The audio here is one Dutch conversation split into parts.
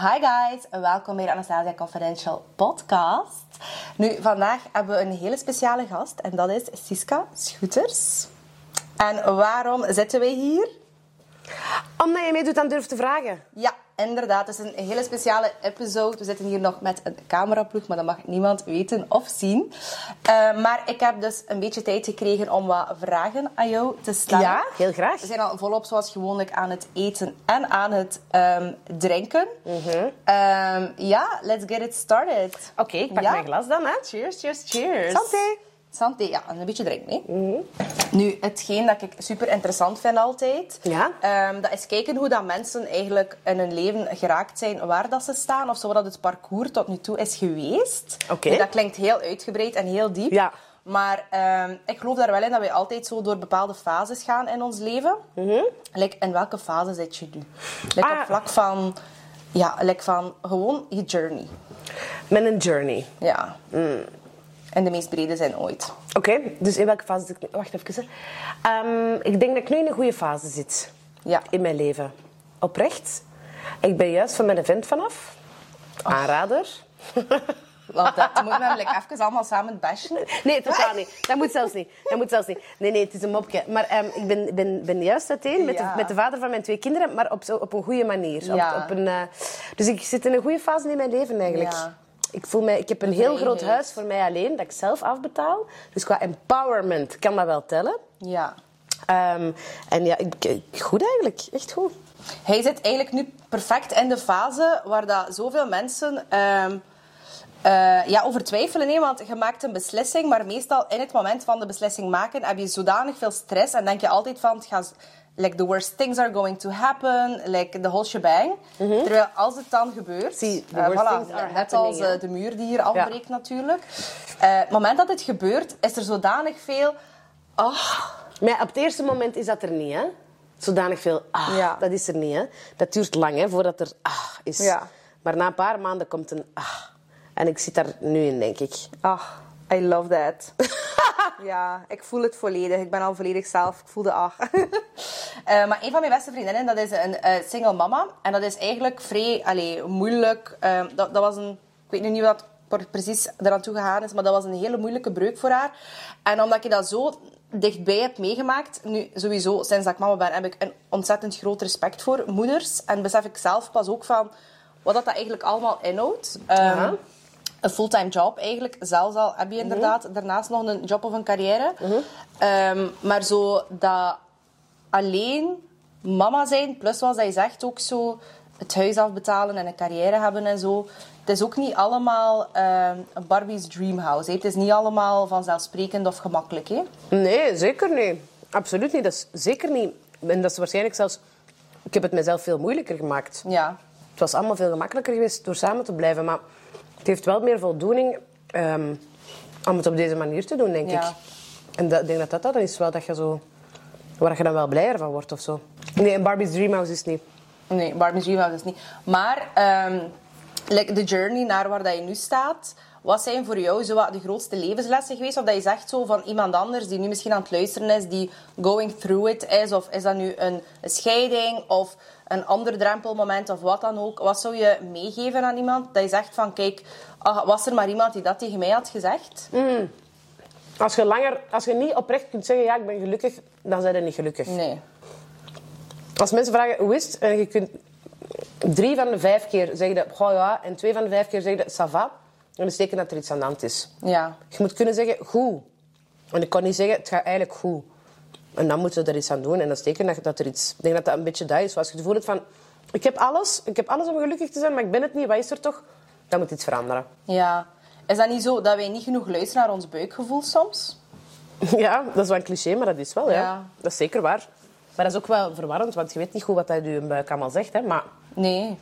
Hi guys, welkom bij de Anastasia Confidential podcast. Nu, vandaag hebben we een hele speciale gast en dat is Siska Schoeters. En waarom zitten wij hier? Omdat je meedoet aan Durf te Vragen. Ja, inderdaad. Het is een hele speciale episode. We zitten hier nog met een cameraploeg, maar dat mag niemand weten of zien. Uh, maar ik heb dus een beetje tijd gekregen om wat vragen aan jou te stellen. Ja, heel graag. We zijn al volop zoals gewoonlijk aan het eten en aan het um, drinken. Mm -hmm. um, ja, let's get it started. Oké, okay, ik pak ja. mijn glas dan. Hè. Cheers, cheers, cheers. Santé. Santé, ja, een beetje drinken. Mm -hmm. Nu, hetgeen dat ik super interessant vind altijd, ja? um, dat is kijken hoe dat mensen eigenlijk in hun leven geraakt zijn waar dat ze staan, of zo dat het parcours tot nu toe is geweest. Oké. Dat klinkt heel uitgebreid en heel diep. Ja. Maar um, ik geloof daar wel in dat wij altijd zo door bepaalde fases gaan in ons leven. Mm -hmm. like, in welke fase zit je nu? Like Ah. Op vlak van, ja, like van gewoon je journey. Met een journey. Ja. Mm. In de meest brede zin ooit. Oké, dus in welke fase zit ik nu? Wacht even. Um, ik denk dat ik nu in een goede fase zit. Ja. In mijn leven. Oprecht. Ik ben juist van mijn event vanaf. Aanrader. Want dat moet namelijk even allemaal samen bashen. Nee, totaal niet. Dat moet zelfs niet. Dat moet zelfs niet. Nee, nee, het is een mopje. Maar um, ik ben, ben, ben juist uiteen met, Ja. de, met de vader van mijn twee kinderen, maar op, zo, op een goede manier. Ja. Op, op een, uh, dus ik zit in een goede fase in mijn leven eigenlijk. Ja. Ik, voel mij, ik heb een heel groot huis voor mij alleen, dat ik zelf afbetaal. Dus qua empowerment kan dat wel tellen. Ja. Um, en ja, ik, goed eigenlijk. Echt goed. Hij zit eigenlijk nu perfect in de fase waar dat zoveel mensen um, uh, ja, over twijfelen. Want je maakt een beslissing, maar meestal in het moment van de beslissing maken heb je zodanig veel stress en denk je altijd van... Het gaat, like the worst things are going to happen, like the whole shebang. Mm -hmm. Terwijl als het dan gebeurt, See, the uh, worst voilà, things are net als uh, de muur die hier afbreekt natuurlijk. Uh, het moment dat het gebeurt, is er zodanig veel... Oh, Maar op het eerste moment is dat er niet, hè? Zodanig veel ah, Ja. dat is er niet, hè? Dat duurt lang, hè, voordat er ah is. Ja. Maar na een paar maanden komt een ah. En ik zit daar nu in, denk ik. Ach, I love that. ja, ik voel het volledig. Ik ben al volledig zelf. Ik voel de ach. uh, maar een van mijn beste vriendinnen, dat is een uh, single mama. En dat is eigenlijk vrij allee, moeilijk. Uh, dat, dat was een... Ik weet nu niet wat precies eraan toe gegaan is, maar dat was een hele moeilijke breuk voor haar. En omdat je dat zo dichtbij heb meegemaakt, nu sowieso, sinds dat ik mama ben, heb ik een ontzettend groot respect voor moeders. En besef ik zelf pas ook van wat dat, eigenlijk allemaal inhoudt. Ja. Een fulltime job eigenlijk. Zelfs al heb je inderdaad daarnaast nog een job of een carrière. Um, maar zo dat alleen mama zijn, plus wat je zegt, ook zo het huis afbetalen en een carrière hebben en zo. Het is ook niet allemaal um, een Barbie's dreamhouse. Hè. Het is niet allemaal vanzelfsprekend of gemakkelijk. Hè. Nee, zeker niet. Absoluut niet. Dat is zeker niet. En dat is waarschijnlijk zelfs... Ik heb het mezelf veel moeilijker gemaakt. Ja. Het was allemaal veel gemakkelijker geweest door samen te blijven. Maar heeft wel meer voldoening um, om het op deze manier te doen, denk Ja. ik. En dat, ik denk dat dat dan is wel dat je zo... Waar je dan wel blijer van wordt of zo. Nee, een Barbie's Dreamhouse is niet. Nee, Barbie's Dreamhouse is niet. Maar um, like de journey naar waar dat je nu staat... Wat zijn voor jou zo wat de grootste levenslessen geweest? Of dat je zegt zo van iemand anders die nu misschien aan het luisteren is, die going through it is? Of is dat nu een, een scheiding of een ander drempelmoment of wat dan ook? Wat zou je meegeven aan iemand dat je zegt van kijk, ah, was er maar iemand die dat tegen mij had gezegd? Mm. Als je, langer, als je niet oprecht kunt zeggen ja, ik ben gelukkig, dan zijn je niet gelukkig. Nee. Als mensen vragen hoe is het, en je kunt drie van de vijf keer zeggen dat goh ja, en twee van de vijf keer zeggen dat ça va, dan is teken dat er iets aan de hand is. Ja. Je moet kunnen zeggen goed. En ik kan niet zeggen het gaat eigenlijk goed. En dan moeten we er iets aan doen. En dat is teken dat, dat er iets... Ik denk dat dat een beetje dat is. Als je het gevoel hebt van... Ik heb alles, ik heb alles om gelukkig te zijn, maar ik ben het niet. Wat is er toch? Dan moet iets veranderen. Ja. Is dat niet zo dat wij niet genoeg luisteren naar ons buikgevoel soms? Ja, dat is wel een cliché, maar dat is wel, ja. Ja. Dat is zeker waar. Maar dat is ook wel verwarrend, want je weet niet goed wat dat je buik allemaal zegt. Hè. Maar Nee.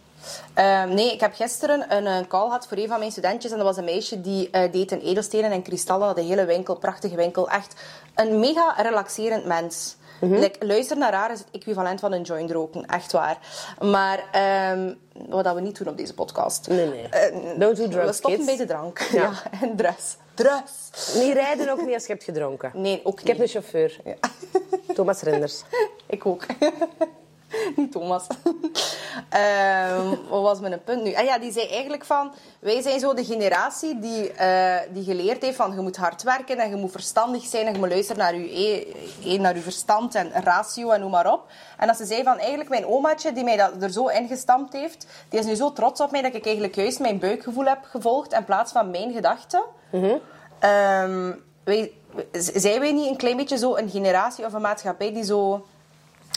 Uh, nee, ik heb gisteren een, een, call gehad voor een van mijn studentjes. En dat was een meisje die uh, deed in edelstenen en kristallen. De hele winkel, prachtige winkel. Echt een mega relaxerend mens. Mm -hmm. like, luister naar haar is het equivalent van een joint roken. Echt waar. Maar um, wat dat we niet doen op deze podcast. Nee, nee. Uh, Don't do drugs, We stoppen kids. bij de drank. Ja. Ja. en dress. Dress. niet rijden ook niet als je hebt gedronken. Nee, ook Ik heb niet. een chauffeur. Ja. Thomas Renders. Ik ook. Niet Thomas. Ehm, wat was mijn punt nu? Ah ja, die zei eigenlijk van... Wij zijn zo de generatie die, eh, die geleerd heeft van... Je moet hard werken en je moet verstandig zijn en je moet luisteren naar je, eh, eh, naar je verstand en ratio en noem maar op. En dat ze zei van... Eigenlijk mijn omaatje die mij dat er zo ingestampt heeft... Die is nu zo trots op mij dat ik eigenlijk juist mijn buikgevoel heb gevolgd in plaats van mijn gedachten. Ehm, wij, zijn wij niet een klein beetje zo een generatie of een maatschappij die zo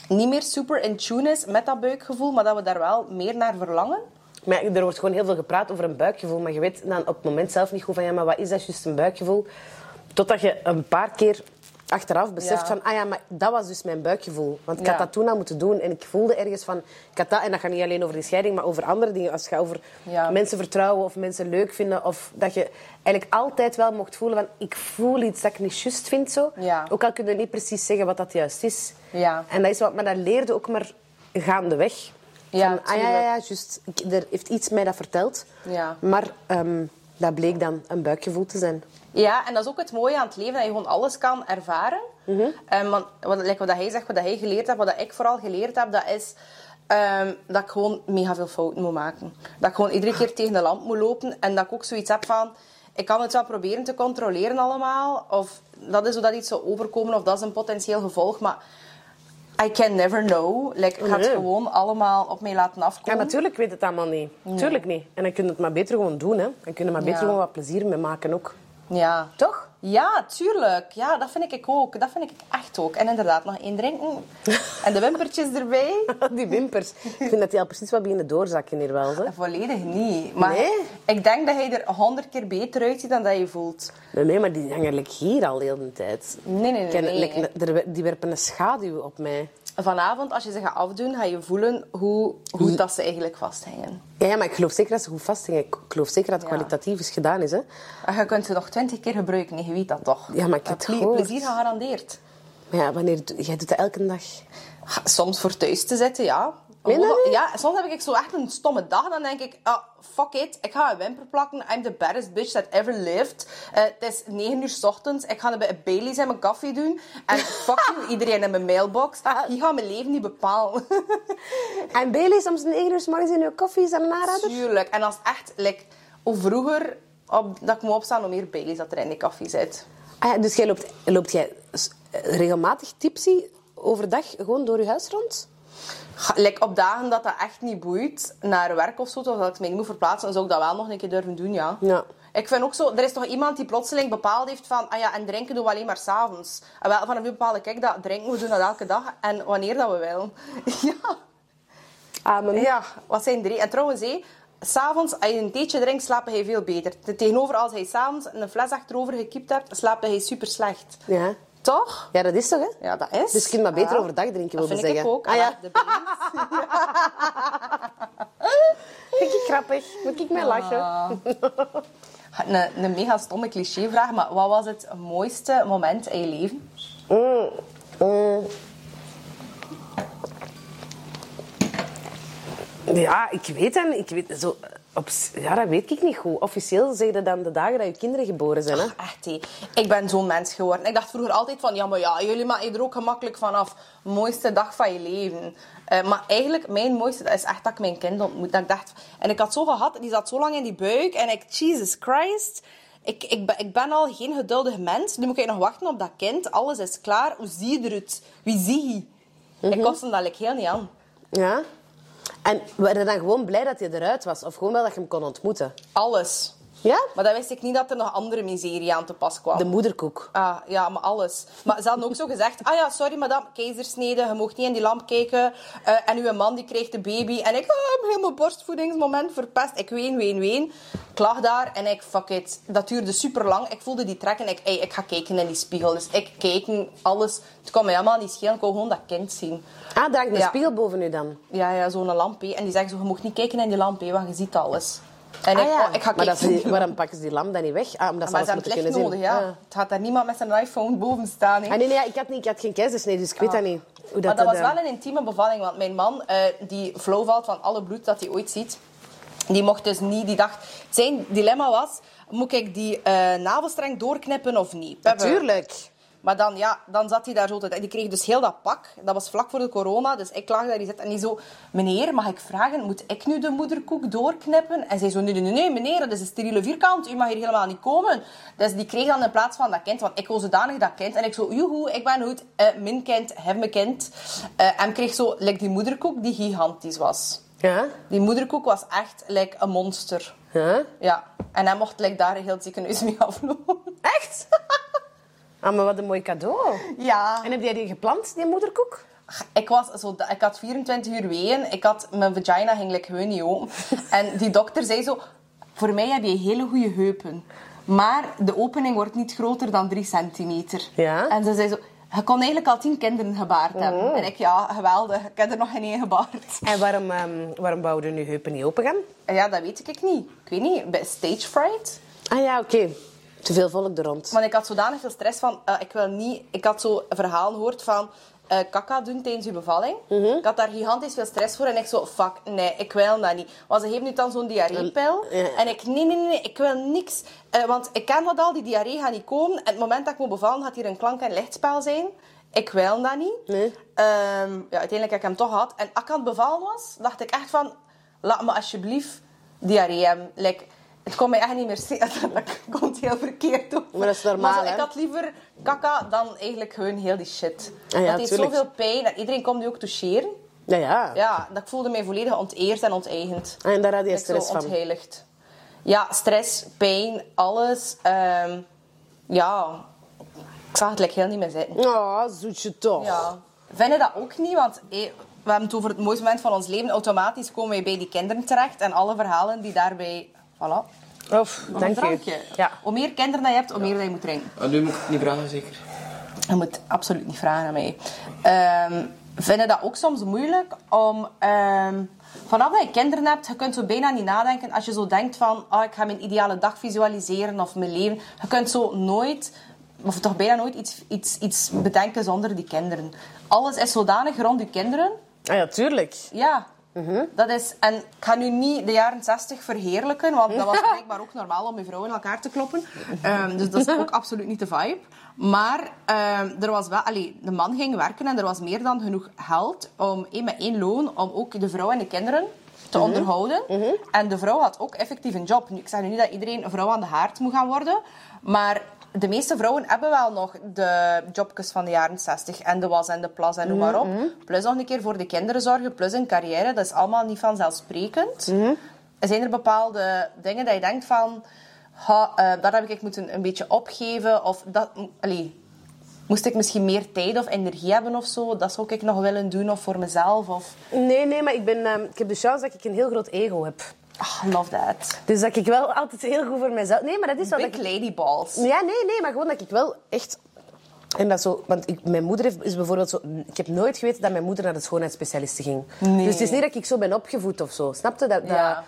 niet meer super in tune is met dat buikgevoel, maar dat we daar wel meer naar verlangen? Maar er wordt gewoon heel veel gepraat over een buikgevoel, maar je weet dan op het moment zelf niet goed van ja, maar wat is dat juist een buikgevoel? Totdat je een paar keer achteraf beseft Ja. van ah ja, maar dat was dus mijn buikgevoel. Want ik had dat toen al moeten doen en ik voelde ergens van ik had dat en dat gaat niet alleen over die scheiding, maar over andere dingen. Als gaat over Ja. mensen vertrouwen of mensen leuk vinden of dat je eigenlijk altijd wel mocht voelen van ik voel iets dat ik niet juist vind zo. Ook al kun je niet precies zeggen wat dat juist is. Ja. En dat is wat, maar dat leerde ook maar gaandeweg. Ja, Van, ah ja, ja, juist. Er heeft iets mij dat verteld. Ja. Maar ehm, dat bleek dan een buikgevoel te zijn. Ja, en dat is ook het mooie aan het leven, dat je gewoon alles kan ervaren. Ehm, want wat, like wat hij zegt, wat hij geleerd heeft, wat ik vooral geleerd heb, dat is ehm, dat ik gewoon mega veel fouten moet maken. Dat ik gewoon iedere keer tegen de lamp moet lopen en dat ik ook zoiets heb van... Ik kan het wel proberen te controleren allemaal, of dat is zodat iets zou overkomen, of dat is een potentieel gevolg, maar... I can never know. Like, ik ga het Nee. gewoon allemaal op mij laten Ja, afkomen. natuurlijk weet het allemaal niet. Tuurlijk niet. En dan kun je het maar beter gewoon doen. Hè. Dan kun je er maar beter Ja. gewoon wat plezier mee maken ook. Ja. Toch? Ja, tuurlijk. Ja, dat vind ik ook. Dat vind ik echt ook. En inderdaad, nog één drinken. En de wimpertjes erbij. Die wimpers. Ik vind dat die al precies wat beginnen doorzakken hier wel. Hè. Volledig niet. Maar Nee? ik denk dat hij er honderd keer beter uitziet dan dat je voelt. Nee, nee, maar die hangen like, hier al de hele tijd. Nee, nee, nee. Ken- nee. like, die werpen een schaduw op mij. Vanavond, als je ze gaat afdoen, ga je voelen hoe goed dat ze eigenlijk vasthängen. Ja, maar ik geloof zeker dat ze goed vasthingen. Ik geloof zeker dat het Ja. kwalitatief is gedaan is. Hè. En je kunt ze nog twintig keer gebruiken. Je weet dat toch? Ja, maar ik heb het Ple-. Plezier gegarandeerd. Maar ja, wanneer... Jij doet dat elke dag. Soms voor thuis te zitten, ja. Niet? Ja, soms heb ik zo echt een stomme dag. Dan denk ik, ah, fuck it. Ik ga een wimper plakken. I'm the baddest bitch that ever lived. Eh, het is 9 uur s ochtends. Ik ga bij Bailey's en mijn koffie doen. En fuck you, iedereen in mijn mailbox. Die gaat mijn leven niet bepalen. En Bailey, soms een 9 uur 's morgens in je koffie, is een aanrader? Tuurlijk. En als echt, like, hoe vroeger op, dat ik moet opstaan, hoe meer Bailey's dat er in die koffie zit. Ah, ja, dus jij loopt, loopt jij regelmatig tipsy overdag gewoon door je huis rond? Like, op dagen dat dat echt niet boeit, naar werk of zo, of dat ik mij niet moet verplaatsen, dan zou ik dat wel nog een keer durven doen, ja. Ja. Ik vind ook zo, er is toch iemand die plotseling bepaald heeft van, ah ja, en drinken doen we alleen maar s'avonds. En wel, vanaf nu bepaalde ik dat drinken we doen dat elke dag en wanneer dat we willen. ja. Amen. ja, wat zijn drie? En trouwens, hé, s'avonds, als je een theetje drinkt, slaap je veel beter. Tegenover als hij s'avonds een fles achterover gekiept hebt, slaapt hij super slecht. Ja. Toch? Ja, dat is toch, hè? Ja, dat is. Dus je kunt maar beter Ja. overdag drinken, Dat vind zeggen. ik ook. Ah ja, De vind ik grappig. Moet ik mij lachen? Een, een mega stomme clichévraag, maar wat was het mooiste moment in je leven? Ja, ik weet niet. Ik weet, zo, op, ja, dat weet ik niet goed. Officieel zeg je dan de dagen dat je kinderen geboren zijn, hè? Echt, hé. Ik ben zo'n mens geworden. Ik dacht vroeger altijd van, ja, maar ja, jullie maken er ook gemakkelijk vanaf. Mooiste dag van je leven. Eh, maar eigenlijk, mijn mooiste dat is echt dat ik mijn kind ontmoet. Dat ik dacht, en ik had zo gehad, die zat zo lang in die buik. En ik, Jesus Christ... Ik, ik, ben, ik ben al geen geduldig mens. Nu moet ik nog wachten op dat kind. Alles is klaar. Hoe zie je eruit? Wie zie je? Ik kost hem dat heel niet aan. Ja. En waren je dan gewoon blij dat hij eruit was? Of gewoon wel dat je hem kon ontmoeten? Alles. Ja? Maar dan wist ik niet dat er nog andere miserie aan te pas kwam. De moederkoek. Ah, ja, maar alles. Maar ze hadden ook zo gezegd... Ah ja, sorry madame, keizersnede. Je mocht niet in die lamp kijken. Eh, en uw man die kreeg de baby. En ik... ah, heel mijn borstvoedingsmoment verpest. Ik ween, ween, ween. Ik lag daar en ik... Fuck it. Dat duurde super lang. Ik voelde die trek en ik... Ey, ik ga kijken in die spiegel. Dus ik keek alles. Het kon me helemaal niet schelen. Ik wou gewoon dat kind zien. Ah, daar een Ja. spiegel boven u dan. Ja, ja, zo'n lamp. hè. En die zeggen zo... Je mocht niet kijken in die lamp, want je ziet alles. En Ah, ik, ja. oh, ik ga maar dat waarom pakken ze die lamp dan niet weg? Ah, omdat ze Maar ze alles hebben moeten kunnen nodig, zien. ja. Ah. Het gaat daar niemand met zijn iPhone boven staan. hè. Ah, nee, nee, ik, had niet, ik had geen keizersnede, dus ik weet dat niet. Hoe maar dat was eh, wel een intieme bevalling, want mijn man, eh, die flauw valt van alle bloed dat hij ooit ziet, die mocht dus niet, die dacht, zijn dilemma was, moet ik die eh, navelstreng doorknippen of niet? Natuurlijk. Maar dan, ja, dan zat hij daar zo te... Die kreeg dus heel dat pak. Dat was vlak voor de corona. Dus ik lag daar die zit, en die zo... Meneer, mag ik vragen, moet ik nu de moederkoek doorknippen? En zij zo, nee, nee, nee, meneer, dat is een steriele vierkant. U mag hier helemaal niet komen. Dus die kreeg dan in plaats van dat kind... Want ik wil zodanig dat kind. En ik zo, joehoe, ik ben goed. Uh, mijn kind, heb mijn kind. Uh, en kreeg zo like, die moederkoek die gigantisch was. Ja? Die moederkoek was echt like, een monster. Ja? Ja. En hij mocht like, daar heel ziekenhuis mee aflopen. Ah, maar wat een mooi cadeau. Ja. En heb jij die geplant, die moederkoek? Ik, was zo, ik had 24 uur weeën. Ik had, mijn vagina ging like, gewoon niet open. En die dokter zei zo... Voor mij heb je hele goede heupen. Maar de opening wordt niet groter dan 3 centimeter. Ja. En ze zei zo... Je kon eigenlijk al tien kinderen gebaard hebben. En ik, ja, geweldig. Ik heb er nog geen één gebaard. En waarom, um, waarom wouden nu heupen niet open gaan? Ja, dat weet ik niet. Ik weet niet. Bij stage fright? Ah ja, oké. Okay. Te veel volk er rond. Want ik had zodanig veel stress van... Uh, ik wil niet... Ik had zo verhaal gehoord van... Uh, kaka doen tijdens je bevalling. Mm -hmm. Ik had daar gigantisch veel stress voor. En ik zo, fuck, nee, ik wil dat niet. Want ze geven nu dan zo'n diarreepil. Ja. En ik, nee, nee, nee, ik wil niks. Uh, want ik ken dat al, die diarree gaat niet komen. En het moment dat ik moet bevallen, gaat hier een klank- en lichtspel zijn. Ik wil dat niet. Nee. Um, ja, uiteindelijk heb ik hem toch gehad. En als ik aan het bevallen was, dacht ik echt van... Laat me alsjeblieft diarree hebben. Like, het kon mij echt niet meer zien. Dat komt heel verkeerd op. Maar dat is normaal, maar zo, Ik had liever kaka dan eigenlijk gewoon heel die shit. Ah, ja, dat deed tuurlijk. zoveel pijn. En iedereen kon die ook toucheren. Ja, ja. Ja, dat ik voelde mij volledig onteerd en onteigend. En daar had je Ik stress zo van? ontheiligd. Ja, stress, pijn, alles. Um, ja, ik zag het like, heel niet meer zitten. Oh, zoetje toch. Ja. Vind je dat ook niet? Want eh, we hebben het over het mooiste moment van ons leven. Automatisch komen wij bij die kinderen terecht. En alle verhalen die daarbij... Voilà. Of, Nog dank een drankje. Ja. Hoe meer kinderen dat je hebt, hoe meer dat je moet drinken. Ah, nu moet ik het niet vragen, zeker? Je moet absoluut niet vragen aan mij. Um, vind je dat ook soms moeilijk om... Um, vanaf dat je kinderen hebt, je kunt zo bijna niet nadenken. Als je zo denkt van, oh, ik ga mijn ideale dag visualiseren of mijn leven. Je kunt zo nooit, of toch bijna nooit, iets, iets, iets bedenken zonder die kinderen. Alles is zodanig rond je kinderen. Ah ja, tuurlijk. Ja. Dat is, en ik ga nu niet de jaren 60 verheerlijken, want dat was blijkbaar ook normaal om je vrouw in elkaar te kloppen. Um, dus dat is ook absoluut niet de vibe. Maar um, er was wel, allee, de man ging werken en er was meer dan genoeg geld om één met één loon om ook de vrouw en de kinderen te mm -hmm. onderhouden. Mm -hmm. En de vrouw had ook effectief een job. Nu, ik zeg nu niet dat iedereen een vrouw aan de haard moet gaan worden, maar de meeste vrouwen hebben wel nog de jobjes van de jaren 60 en de was en de plas en noem maar op. Mhm. Plus nog een keer voor de kinderen zorgen, plus een carrière. Dat is allemaal niet vanzelfsprekend. Mhm. Zijn er bepaalde dingen dat je denkt van... Ha, uh, dat heb ik moeten een beetje opgeven. Of dat... Allee, moest ik misschien meer tijd of energie hebben of zo? Dat zou ik nog willen doen of voor mezelf? Of... Nee, nee, maar ik, ben, uh, ik heb de chance dat ik een heel groot ego heb. Oh, love that. Dus dat ik wel altijd heel goed voor mezelf... Nee, maar dat is wat Big ik... lady balls. Ja, nee, nee, maar gewoon dat ik wel echt... En dat zo... Want ik, mijn moeder heeft, is bijvoorbeeld zo... Ik heb nooit geweten dat mijn moeder naar de schoonheidsspecialiste ging. Nee. Dus het is niet dat ik zo ben opgevoed of zo. Snapte dat? dat... Ja.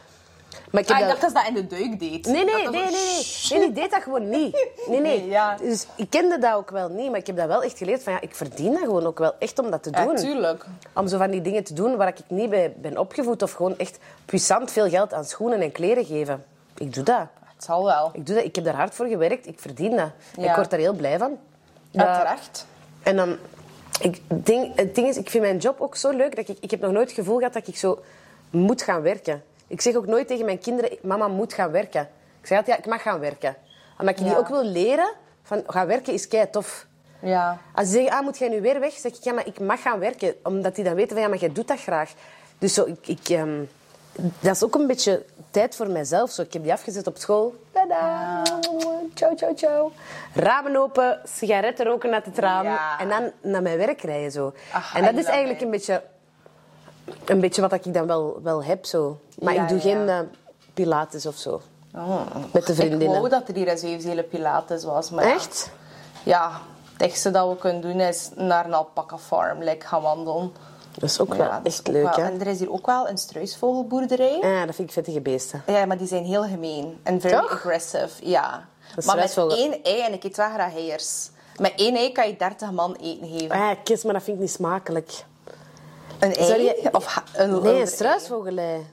Maar ik, ah, ik dacht dat ze dat in de deuk deed. Nee, nee, nee, nee, nee. Nee, die deed dat gewoon niet. Nee, nee. Ja. Dus ik kende dat ook wel niet, maar ik heb dat wel echt geleerd van ja, ik verdien dat gewoon ook wel echt om dat te doen. tuurlijk. om zo van die dingen te doen waar ik niet bij ben opgevoed of gewoon echt puissant veel geld aan schoenen en kleren geven. Ik doe dat. Het zal wel. Ik doe dat. Ik heb daar hard voor gewerkt. Ik verdien dat. Ja. Ik word daar heel blij van. Ja, terecht. en dan, ik ding, het ding is, ik vind mijn job ook zo leuk dat ik, ik heb nog nooit het gevoel gehad dat ik zo moet gaan werken. Ik zeg ook nooit tegen mijn kinderen, mama moet gaan werken. Ik zeg altijd, ja, ik mag gaan werken. Omdat ik die ook wil leren, van gaan werken is kei tof. Ja. Als ze zeggen, ah, moet jij nu weer weg? zeg ik, ja, maar ik mag gaan werken. Omdat die dan weten van, ja, maar jij doet dat graag. Dus zo, ik, ik, ehm, dat is ook een beetje tijd voor mijzelf. Zo, ik heb die afgezet op school. Tada! Ciao, ciao, ciao. Ramen open, sigaretten roken uit het raam. Ja. En dan naar mijn werk rijden. Zo. Ach, en dat is eigenlijk een beetje, een beetje wat ik dan wel, wel heb. Zo. Maar Ja, ik doe ja, geen ja. eh, pilates of zo. Oh. Met de Ik vriendinnen. wou dat er hier een zevenzielen pilates was. Maar ja. Echt? Ja, het dichtste dat we kunnen doen is naar een alpaca farm like, gaan wandelen. Dat is ook Maar wel ja, dat is echt ook leuk, wel-? En er is hier ook wel een struisvogelboerderij. Ja, dat vind ik vettige beesten. Ja, maar die zijn heel gemeen. En very Toch? aggressive, ja. is Maar met één ei, en ik eet wel graag eiers. Met één ei kan je 30 man eten geven. Ah, kist, maar dat vind ik niet smakelijk. Een ei? Je- Of een, Nee, een struisvogelei.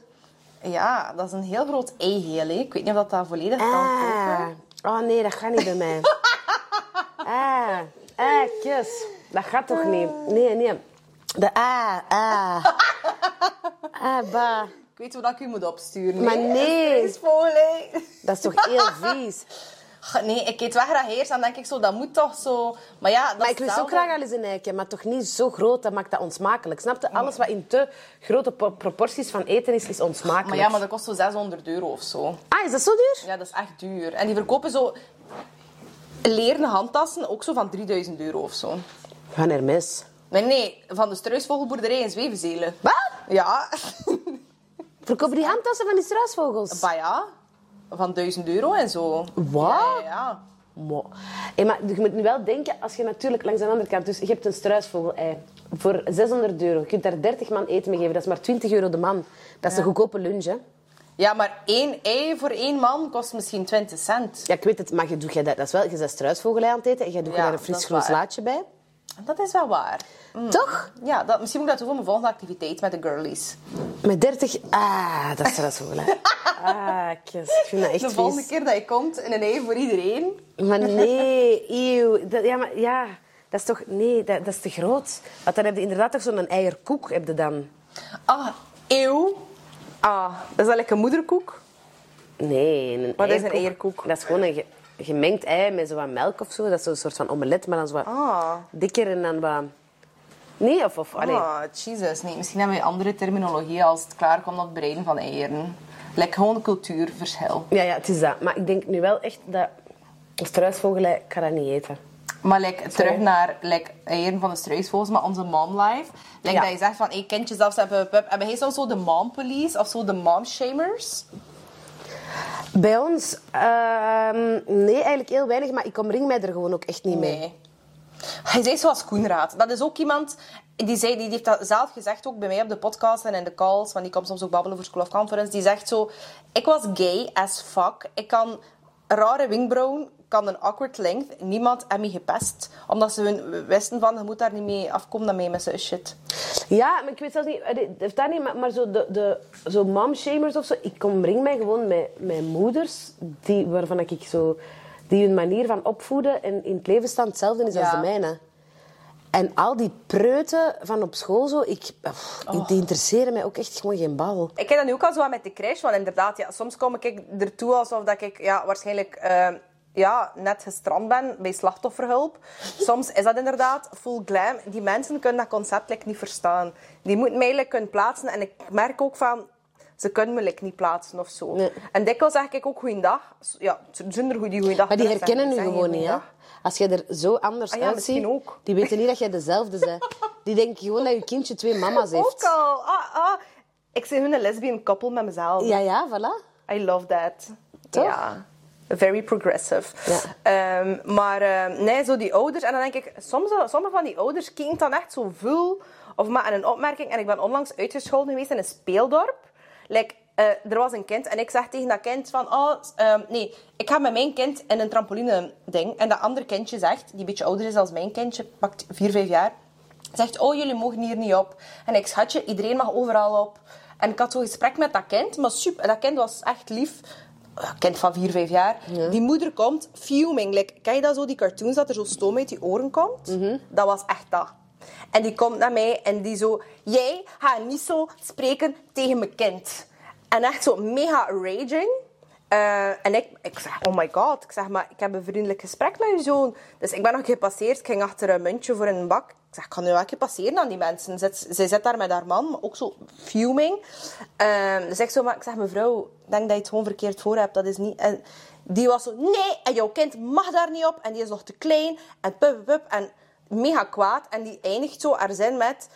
Ja, dat is een heel groot eigeel. hè. Ik weet niet of dat, volledig kan Ah. koken. Oh nee, dat gaat niet bij mij. Ah. Eikjes. Dat gaat toch niet? Nee, nee. De A, A. A, ba. Ik weet wat ik u moet opsturen. Maar nee. Hè. Dat is toch heel vies? Nee, ik eet wel graag eerst. Dan denk ik zo, dat moet toch zo... Maar ja, dat Maar ik lust ook graag al eens een eikje, maar toch niet zo groot. Dat maakt dat onsmakelijk. Snap je? Alles wat in te grote po- proporties van eten is, is onsmakelijk. Maar ja, maar dat kost zo 600 euro of zo. Ah, is dat zo duur? Ja, dat is echt duur. En die verkopen zo leren handtassen, ook zo van 3000 euro of zo. Van Hermes. Nee, nee, van de struisvogelboerderij in Zwevenzelen. Wat? Ja. Verkopen die handtassen van die struisvogels? Bah ja, van 1000 euro en zo. Wat? Ja, ja. Mo. Hey, maar je moet nu wel denken, als je natuurlijk langs de andere kant... Dus je hebt een struisvogel-ei voor 600 euro. Je kunt daar 30 man eten mee geven. Dat is maar 20 euro de man. Dat is een goedkope lunch, hè? Ja, maar één ei voor één man kost misschien 20 cent. Ja, ik weet het, maar je doet jij dat, dat is wel... Je bent struisvogelei aan het eten en jij doet Ja, daar een fris is groen slaatje bij. Dat is wel waar. Toch? Ja, dat, misschien moet ik dat doen voor mijn volgende activiteit met de girlies. Met 30... Ah, dat is struisvogelei. Ah, kies. Ik vind dat echt De volgende vies. keer dat je komt, een ei voor iedereen. Maar nee, eeuw. Dat, ja, maar ja... Dat is toch... Nee, dat, dat is te groot. Want dan heb je inderdaad toch zo'n eierkoek, heb je dan. Ah, eeuw. Ah, is dat lekker moederkoek? Nee, een Wat is een eierkoek. Dat is gewoon een gemengd ei met zo wat melk of zo. Dat is zo'n soort van omelet, maar dan zo wat Ah. dikker en dan wat... Nee, of... of allee. Ah, Jesus. Nee, misschien hebben we andere terminologie als het klaarkomt op het bereiden van eieren. Like gewoon een cultuurverschil. Ja, ja, het is dat. Maar ik denk nu wel echt dat... Een struisvogelei, ik ga dat niet eten. Maar like, terug naar like, eieren van de struisvogels, maar onze mom life. Like, Ja. Dat je zegt van, hey, kindjes af, hebben. Hebben jij soms zo de mom police of zo de mom shamers? Bij ons... ehm, nee, eigenlijk heel weinig. Maar ik omring mij er gewoon ook echt niet mee. Hij zei zoals Koenraad. Dat is ook iemand die, zei, die heeft dat zelf gezegd ook bij mij op de podcast en in de calls. Want die komt soms ook babbelen voor School of Conference. Die zegt zo: Ik was gay as fuck. Ik kan rare wenkbrauwen, kan een awkward length. Niemand heeft me gepest. Omdat ze hun wisten van: Je moet daar niet mee afkomen dan mee met zo'n shit. Ja, maar ik weet zelfs niet... heeft daar niet... Maar, maar zo, de, de, zo momshamers of zo... Ik omring mij gewoon met, met moeders die, waarvan ik zo... Die hun manier van opvoeden en in het leven staan hetzelfde is als de mijne. En al die preuten van op school zo... Ik, pff, Oh. Die interesseren mij ook echt gewoon geen bal. Ik heb dat nu ook al zo aan met de crash. Want inderdaad, ja, soms kom ik ertoe alsof dat ik ja, waarschijnlijk eh, ja, net gestrand ben bij slachtofferhulp. Soms is dat inderdaad full glam. Die mensen kunnen dat concept like, niet verstaan. Die moeten mij like, kunnen plaatsen. En ik merk ook van... Ze kunnen me like, niet plaatsen of zo. Nee. En dikwijls zeg ik ook goeiedag. Ja, zonder goeie goeiedag. Maar die herkennen nu zeg gewoon niet, hè? Als jij er zo anders Ah ja, uitziet, ook. die weten niet dat jij dezelfde bent. Die denken gewoon dat je kindje twee mama's heeft. Ook al. Ah, ah. Ik ben hun een lesbian couple met mezelf. Ja, ja, voilà. I love that. Toch? Ja. Very progressive. Ja. Ehm, maar ehm, nee, zo die ouders. En dan denk ik, soms, sommige van die ouders klinkt dan echt zo vul. Of maken een opmerking. En ik ben onlangs uitgescholden geweest in een speeldorp. Like, eh, er was een kind en ik zeg tegen dat kind van... Oh, ehm, nee, ik ga met mijn kind in een trampoline ding. En dat andere kindje zegt, die een beetje ouder is als mijn kindje, pakt 4, 5 jaar... Zegt, oh, jullie mogen hier niet op. En ik, schatje, iedereen mag overal op. En ik had zo'n gesprek met dat kind, maar super. Dat kind was echt lief. Kind van 4, 5 jaar. Die moeder komt, fuming. Like, ken je dat zo, die cartoons, dat er zo stoom uit die oren komt? Dat was echt dat. En die komt naar mij en die zo... Jij gaat niet zo spreken tegen mijn kind. En echt zo mega raging. Eh, en ik, ik zeg, oh my god. Ik zeg, maar ik heb een vriendelijk gesprek met je zoon. Dus ik ben nog gepasseerd. Ik ging achter een muntje voor een bak. Ik zeg, ik kan nu wel een keer passeren aan die mensen. Zit, zij zit daar met haar man, maar ook zo fuming. Ehm, dus ik zo, maar ik zeg, mevrouw, ik denk dat je het gewoon verkeerd voor hebt. Dat is niet... En die was zo, nee, en jouw kind mag daar niet op. En die is nog te klein. En pup, pup, pup. En mega kwaad. En die eindigt zo haar zin met...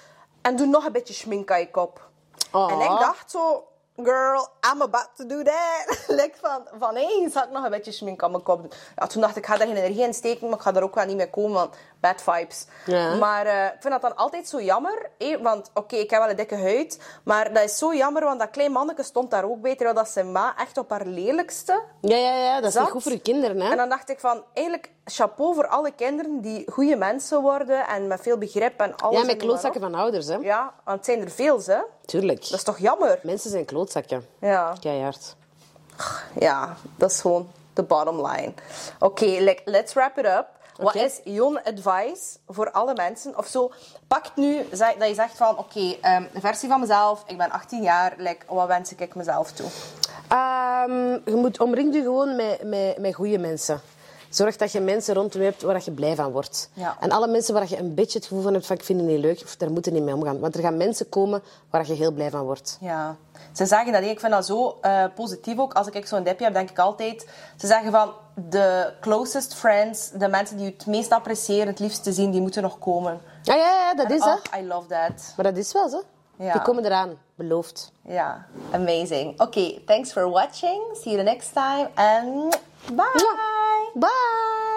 En doe nog een beetje schmink aan je kop. Oh. En ik dacht zo... Girl, I'm about to do that. like van, van eens had ik nog een beetje schmink aan mijn kop. Ja, toen dacht ik, ik ga daar geen energie in steken, maar ik ga daar ook wel niet mee komen, want bad vibes. Ja. Maar eh, ik vind dat dan altijd zo jammer. want oké, ik heb wel een dikke huid, maar dat is zo jammer, want dat klein manneke stond daar ook bij, terwijl dat zijn ma echt op haar lelijkste Ja, ja, ja. Dat is zat. niet goed voor je kinderen, hè? En dan dacht ik van, eigenlijk chapeau voor alle kinderen die goede mensen worden en met veel begrip en alles. Ja, met klootzakken van ouders, hè? Ja, want het zijn er veel, hè. Tuurlijk. Dat is toch jammer? Mensen zijn klootzakken. Ja. Keihard. Ja, dat is gewoon de bottom line. Oké, like, let's wrap it up. Wat is jouw advice voor alle mensen? Of zo, pakt nu dat je zegt van... Oké, ehm, de versie van mezelf, ik ben 18 jaar. Like, wat wens ik mezelf toe? Ehm, je moet omring je gewoon met, met, met goede mensen. Zorg dat je mensen rondom je hebt waar je blij van wordt. Ja. En alle mensen waar je een beetje het gevoel van hebt van ik vind het niet leuk, of daar moeten niet mee omgaan. Want er gaan mensen komen waar je heel blij van wordt. Ja. Ze zeggen dat, ik vind dat zo eh, positief ook. Als ik zo'n dipje heb, denk ik altijd... Ze zeggen van, de closest friends, de mensen die je het meest appreciëren, het liefst te zien, die moeten nog komen. Ja, ja, ja dat is hè. Oh, I love that. Maar dat is wel zo. Ja. Die komen eraan, beloofd. Ja, amazing. Oké, thanks for watching. See you the next time. And bye. Bye!